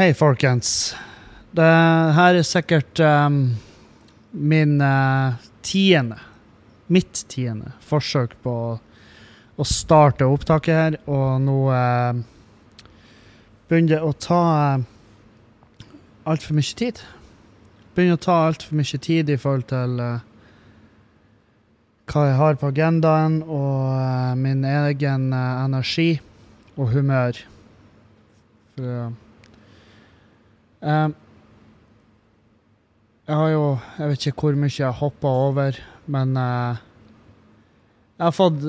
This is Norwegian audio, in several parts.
Hei, folkens. Det her er sikkert um, min uh, tiende, mitt tiende, forsøk på å, starte opptaket her, og nå uh, begynner det å ta uh, altfor mye tid. Begynner å ta altfor mye tid i forhold til uh, hva jeg har på agendaen, og min egen energi og humør. For, uh, jeg har jo Jeg vet ikke hvor mye jeg hoppa over, men uh, jeg har fått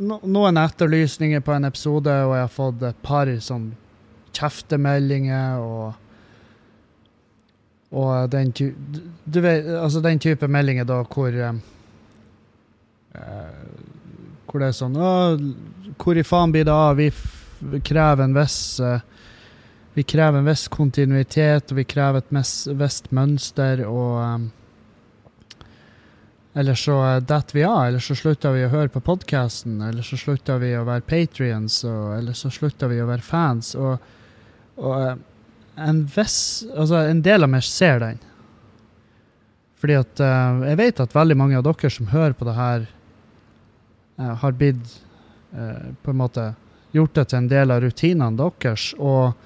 no, noen etterlysninger på en episode, og jeg har fått et par sånn kjeftemeldinger og og den, ty du vet, altså den type meldinger da hvor um, Hvor det er sånn Hvor i faen blir det av? Vi krever en viss uh, vi krever en viss kontinuitet, og vi krever et visst mønster, og um, Eller så detter vi av, eller så slutter vi å høre på podkasten, eller så slutter vi å være patrions, eller så slutter vi å være fans. Og, og en viss Altså, en del av meg ser den. Fordi at uh, jeg vet at veldig mange av dere som hører på det her, uh, har blitt uh, på en måte gjort det til en del av rutinene deres. og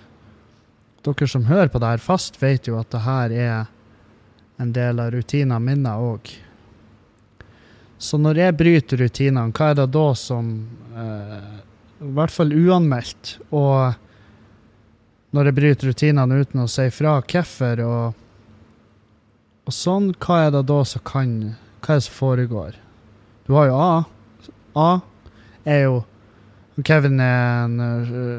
dere som hører på det her fast, vet jo at det her er en del av rutinene mine òg. Så når jeg bryter rutinene, hva er det da som eh, I hvert fall uanmeldt. Og når jeg bryter rutinene uten å si fra hvorfor og, og sånn, hva er det da som kan Hva er det som foregår? Du har jo A. A er jo Kevin er en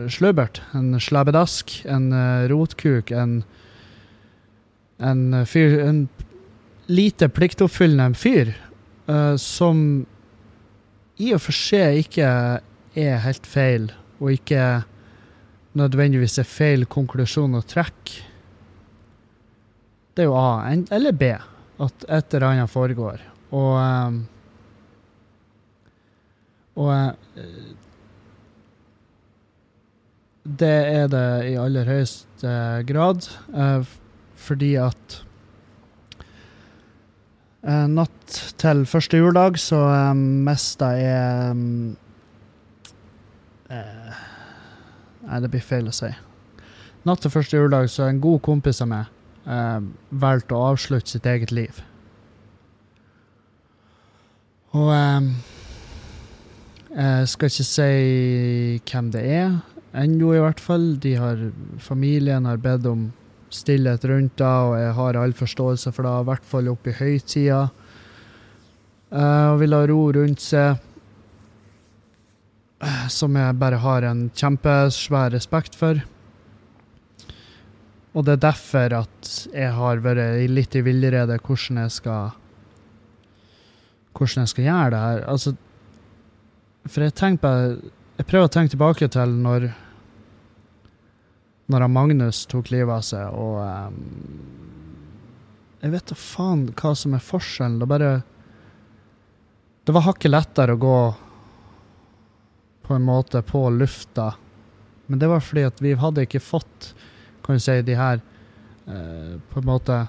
slubbert, en slabbedask, en uh, rotkuk, en en fyr En lite pliktoppfyllende fyr uh, som i og for seg ikke er helt feil, og ikke nødvendigvis er feil konklusjon å trekke. Det er jo A, eller B, at et eller annet foregår. Og um, og det er det i aller høyeste grad, eh, fordi at eh, Natt til første juledag så eh, mista jeg eh, Nei, det blir feil å si. Natt til første juledag så en god kompis av meg eh, valgte å avslutte sitt eget liv. Og eh, jeg skal ikke si hvem det er. Ennå, i hvert fall. De har, familien har bedt om stillhet rundt det, og jeg har all forståelse for det, i hvert fall oppe i høytida. Uh, og vil ha ro rundt seg, uh, som jeg bare har en kjempesvær respekt for. Og det er derfor at jeg har vært litt i villrede hvordan jeg skal Hvordan jeg skal gjøre det her. Altså For jeg tenker på jeg prøver å tenke tilbake til når når Magnus tok livet av seg, og um, Jeg vet da faen hva som er forskjellen. Det bare Det var hakket lettere å gå på en måte på lufta, men det var fordi at vi hadde ikke fått, kan du si, de her uh, På en måte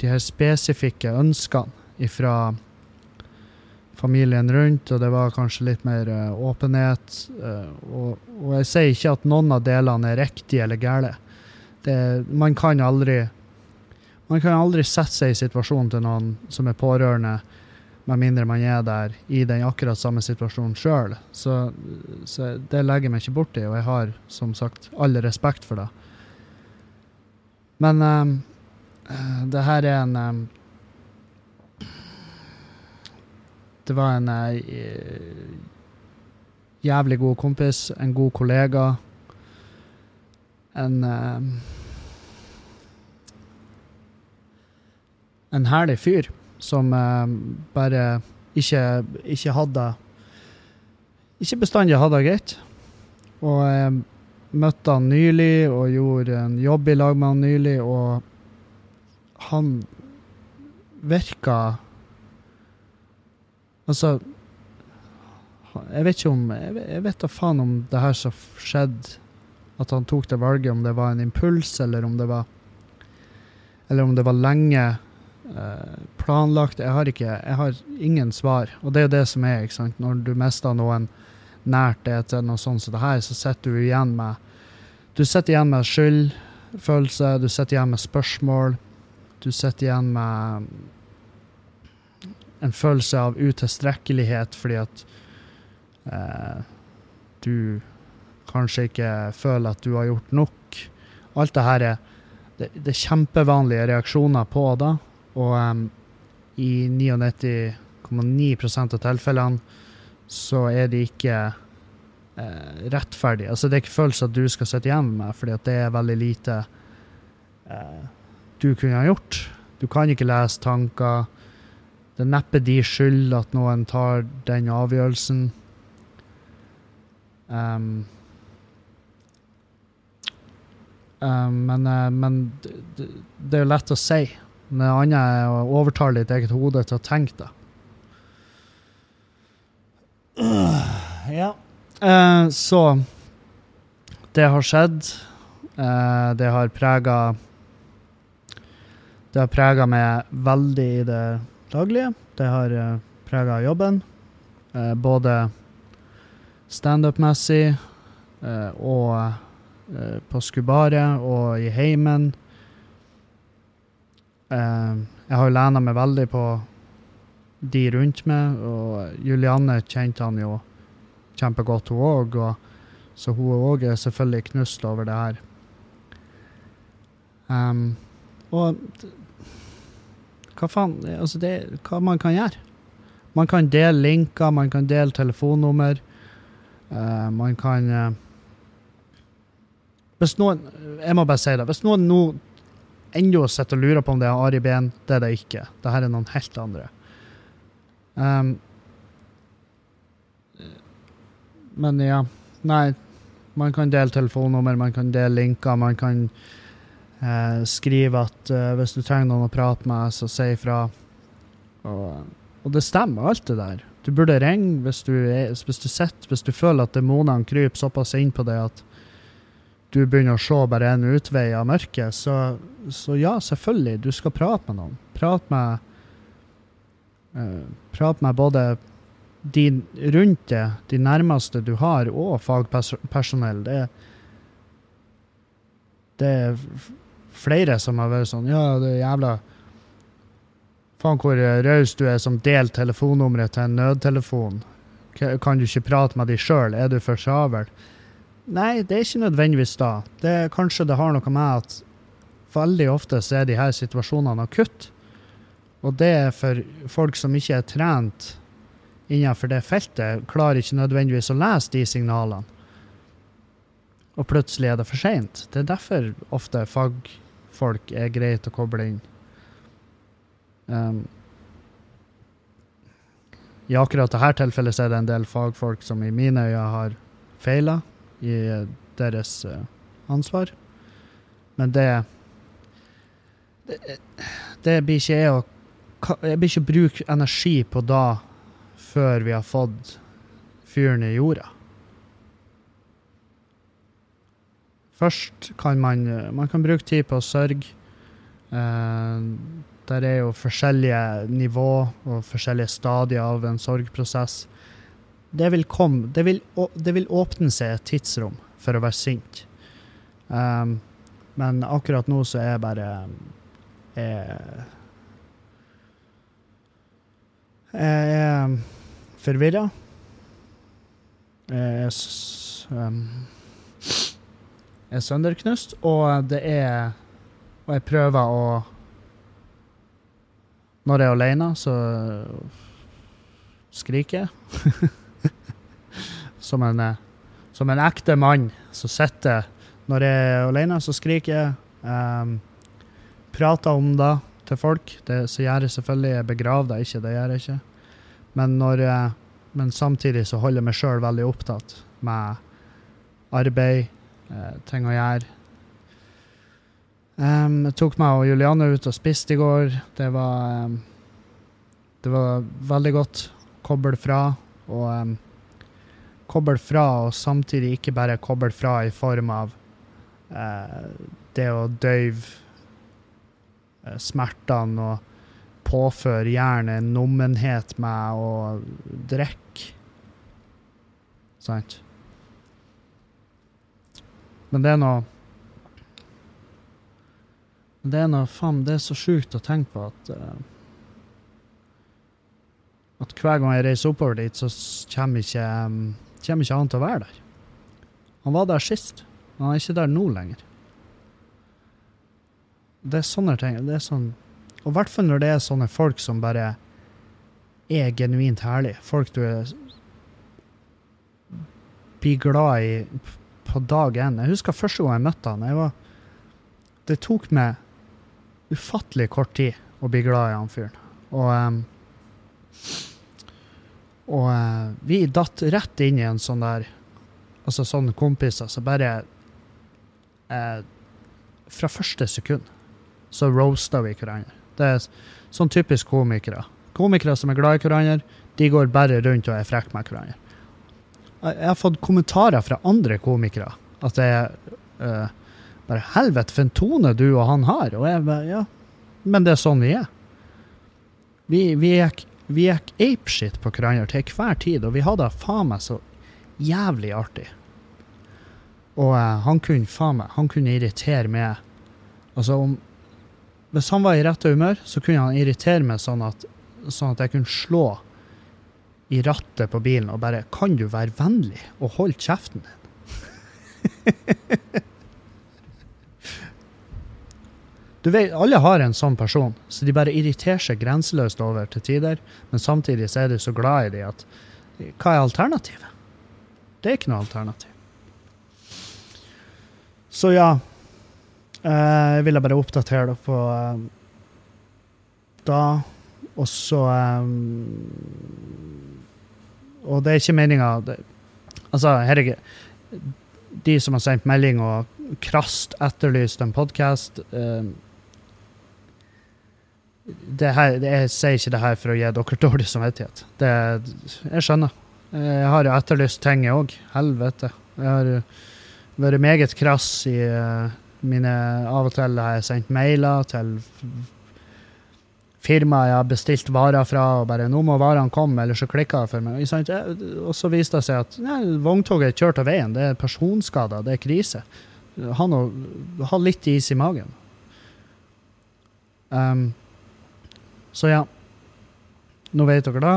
De her spesifikke ønskene ifra familien rundt, og det var kanskje litt mer uh, åpenhet. Uh, og, og, jeg sier ikke at noen av delene er riktige eller gale. Det, man kan aldri man kan aldri sette seg i situasjonen til noen som er pårørende, med mindre man er der i den akkurat samme situasjonen sjøl. Så, så, det legger jeg meg ikke borti, og jeg har som sagt all respekt for det. Men um, det her er en um, Det var en uh, jævlig god kompis, en god kollega. En uh, En herlig fyr som uh, bare ikke, ikke hadde Ikke bestandig hadde det greit. Og jeg møtte han nylig og gjorde en jobb i lag med han nylig, og han virka Altså Jeg vet ikke om Jeg vet da faen om det her som skjedde At han tok det valget, om det var en impuls, eller om det var Eller om det var lenge eh, planlagt. Jeg har ikke Jeg har ingen svar. Og det er jo det som er, ikke sant. Når du mister noen nært deg til noe sånt som det her, så sitter du igjen med Du sitter igjen med skyldfølelse, du sitter igjen med spørsmål. Du sitter igjen med en følelse av utilstrekkelighet fordi at eh, du kanskje ikke føler at du har gjort nok. Alt det her er, det, det er kjempevanlige reaksjoner på det, og um, i 99,9% av tilfellene så er de ikke eh, rettferdige. Altså, det er ikke følelser du skal sitte igjen med, fordi at det er veldig lite eh, du kunne ha gjort. Du kan ikke lese tanker. Det er neppe de skyld at noen tar den avgjørelsen. Um, um, men, uh, men det, det, er jo lett å si. Det andre er å overtale ditt eget hode til å tenke det. Uh, ja. Uh, så det har skjedd. det har prega Det har prega meg veldig i det daglige. Det har uh, prega jobben. Uh, både standup-messig uh, og på Skubaret og i heimen. jeg har jo lena meg veldig på de rundt meg, og Julianne kjente han jo kjempegodt, hun òg. Så hun òg er selvfølgelig knust over det her. Um, og hva faen Altså, det hva man kan gjøre. Man kan dele linker, man kan dele telefonnummer. Uh, man kan uh, Hvis noen Jeg må bare si det. Hvis noen nå ennå sitter og lurer på om det er Ari Behn, det er det ikke. Dette er noen helt andre. Um, men ja. Nei, man kan dele telefonnummer, man kan dele linker, man kan Eh, skriver at eh, hvis du trenger noen å prate med, så si ifra. Og, og, det stemmer, alt det der. Du burde ringe hvis du, hvis du sitter, hvis du føler at demonene kryper såpass inn på deg at du begynner å se bare en utvei av mørket, så, så ja, selvfølgelig, du skal prate med noen. Prat med uh, Prat med både de rundt deg, de nærmeste du har, og fagpersonell. Det, det er flere som har vært sånn Ja, det er jævla Faen, hvor raus du er som deler telefonnummeret til en nødtelefon. Kan du ikke prate med de sjøl? Er du for travel? Nei, det er ikke nødvendigvis da. Det, kanskje det har noe med at veldig ofte så er de her situasjonene akutt. Og det er for folk som ikke er trent innenfor det feltet, klarer ikke nødvendigvis å lese de signalene. Og plutselig er det for seint. Det er derfor ofte fag folk er greit å koble inn. Um, I akkurat dette tilfellet er det en del fagfolk som i mine øyne har feila i deres uh, ansvar. Men det, det Det, blir ikke jeg å Jeg blir ikke bruke energi på da før vi har fått fyren i jorda. Først kan man, man kan bruke tid på å sørge. Eh, der er jo forskjellige nivå og forskjellige stadier av en sorgprosess. Det vil komme Det vil, det vil åpne seg et tidsrom for å være sint. Um, men akkurat nå så er jeg bare Jeg, jeg er forvirra. Jeg er um, er sønderknust, og det er Og jeg prøver å Når jeg er alene, så skriker jeg. som, en, som en ekte mann som sitter Når jeg er alene, så skriker jeg. Um, prater om det til folk. Det så gjør jeg selvfølgelig. Jeg begraver det ikke, det gjør jeg ikke. Men, når men samtidig så holder jeg meg sjøl veldig opptatt med arbeid, ting å gjøre. Um, jeg tok meg og Juliane ut og spiste i går. Det var, um, det var veldig godt. Koble fra. Og um, koble fra, og samtidig ikke bare koble fra i form av uh, det å døyve eh, smertene og påføre hjernen en nummenhet med å drikke. Sant? Men det er noe Det er noe faen, det er så sjukt å tenke på at uh, At hver gang jeg reiser oppover dit, så kommer ikke, um, kommer ikke han til å være der. Han var der sist. Han er ikke der nå lenger. Det er sånne ting. Det er sånn Og i hvert fall når det er sånne folk som bare er genuint herlige. Folk du er blir glad i på dag én. Jeg husker første gang jeg møtte han. Jeg var, det tok meg ufattelig kort tid å bli glad i han fyren. Og, um, og uh, vi datt rett inn i en sånn der Altså sånne kompiser som så bare uh, Fra første sekund så roasta vi hverandre. Det er sånn typisk komikere. Komikere som er glad i hverandre, de går bare rundt og er frekke med hverandre jeg har fått kommentarer fra andre komikere at det er uh, bare Helvete, for en tone du og han har. Og jeg bare Ja, men det er sånn vi er. Vi, vi gikk, vi gikk apeshit på hverandre til hver tid, og vi hadde faen meg så jævlig artig. Og uh, han kunne faen meg Han kunne irritere meg. Altså, om Hvis han var i rette humør, så kunne han irritere meg sånn at, sånn at jeg kunne slå i rattet på bilen og bare 'Kan du være vennlig og holde kjeften din?' du vet, Alle har en sånn person, så de bare irriterer seg grenseløst over til tider. Men samtidig så er du så glad i dem at Hva er alternativet? Det er ikke noe alternativ. Så ja. Eh, jeg ville bare oppdatere dere på eh, da. Og så um, og det er ikke meninga Altså, herregud De som har sendt melding og krast etterlyst en podkast uh, Jeg sier ikke det her for å gi dere dårlig samvittighet. Det, jeg skjønner. Jeg har jo etterlyst ting, jeg òg. Helvete. Jeg har vært meget krass i uh, mine Av og til har jeg sendt mailer til firma jeg har bestilt varer fra, og bare 'nå må varene komme', eller så klikker det for meg. Og så viste det seg at nei, vogntoget kjørt av veien, det er personskader, det er krise. Han ha litt is i magen. Um, så ja. Nå vet dere det.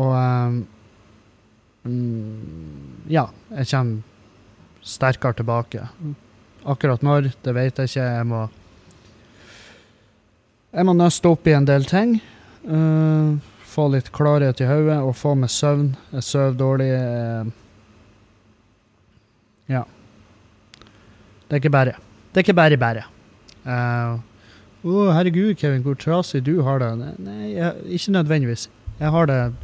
Og um, Ja, jeg kommer sterkere tilbake. Akkurat når, det vet jeg ikke. Jeg må jeg må nøste opp i en del ting. Uh, få litt klarhet i hodet og få meg søvn. Jeg sover dårlig. Uh, ja. Det er ikke bare. Det er ikke bare bare. Uh, oh, herregud, Kevin, hvor trasig du har det. Nei, jeg, ikke nødvendigvis. Jeg har det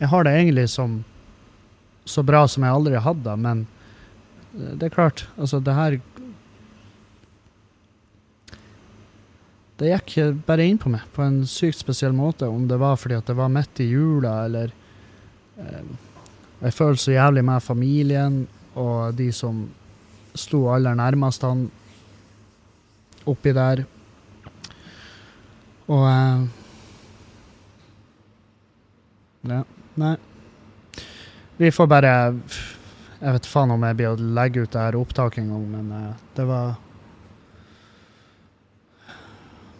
Jeg har det egentlig som så bra som jeg aldri har hatt det, men det er klart, altså, det her det gikk bare inn på meg på en sykt spesiell måte, om det var fordi at det var midt i jula, eller eh, Jeg føler så jævlig med familien og de som sto aller nærmest han oppi der. Og eh, Ja, nei. Vi får bare Jeg vet faen om jeg blir å legge ut det her opptaket en gang, men eh, det var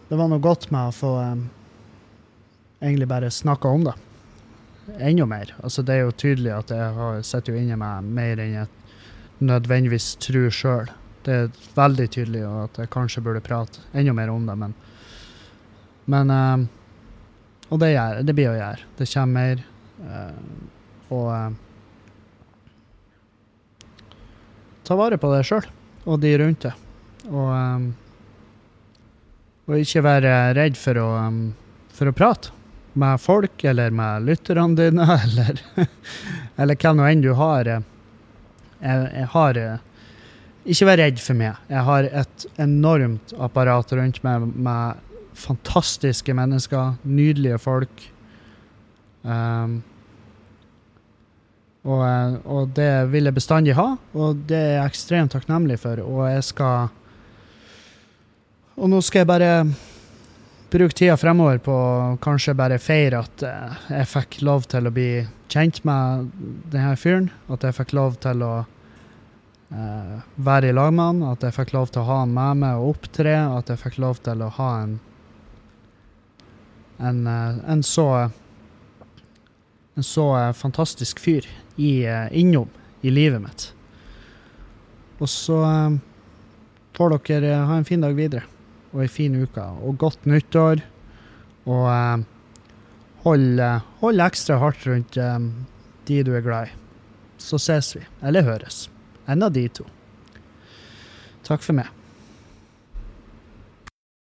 det var noe godt med å få um, egentlig bare snakka om det. Enda mer. Altså, det er jo tydelig at jeg har, sitter inne med mer enn jeg nødvendigvis tror sjøl. Det er veldig tydelig at jeg kanskje burde prate enda mer om det, men Men um, Og det, gjør, det blir å gjøre. Det kommer mer. Uh, og uh, ta vare på det sjøl og de rundt det. Og um, og ikke være redd for å, um, for å prate med folk, eller med lytterne dine, eller, eller hva nå enn du har. Jeg, jeg har Ikke vær redd for meg. Jeg har et enormt apparat rundt meg med fantastiske mennesker, nydelige folk. Um, Og, eh, og det vil jeg bestandig ha, og det er jeg ekstremt takknemlig for. Og jeg skal Og nå skal jeg bare bruke tida fremover på kanskje bare feire at eh, jeg fikk lov til å bli kjent med denne fyren. At jeg fikk lov til å uh, være i lag med han. At jeg fikk lov til å ha han med meg og opptre. At jeg fikk lov til å ha en en, eh, en så en så fantastisk fyr i, innom i livet mitt. Og så får dere ha en fin dag videre, og ei en fin uke, og godt nyttår. Og eh, hold, eh, hold ekstra hardt rundt eh, de du er glad i. Så ses vi, eller høres. En av de to. Takk for meg.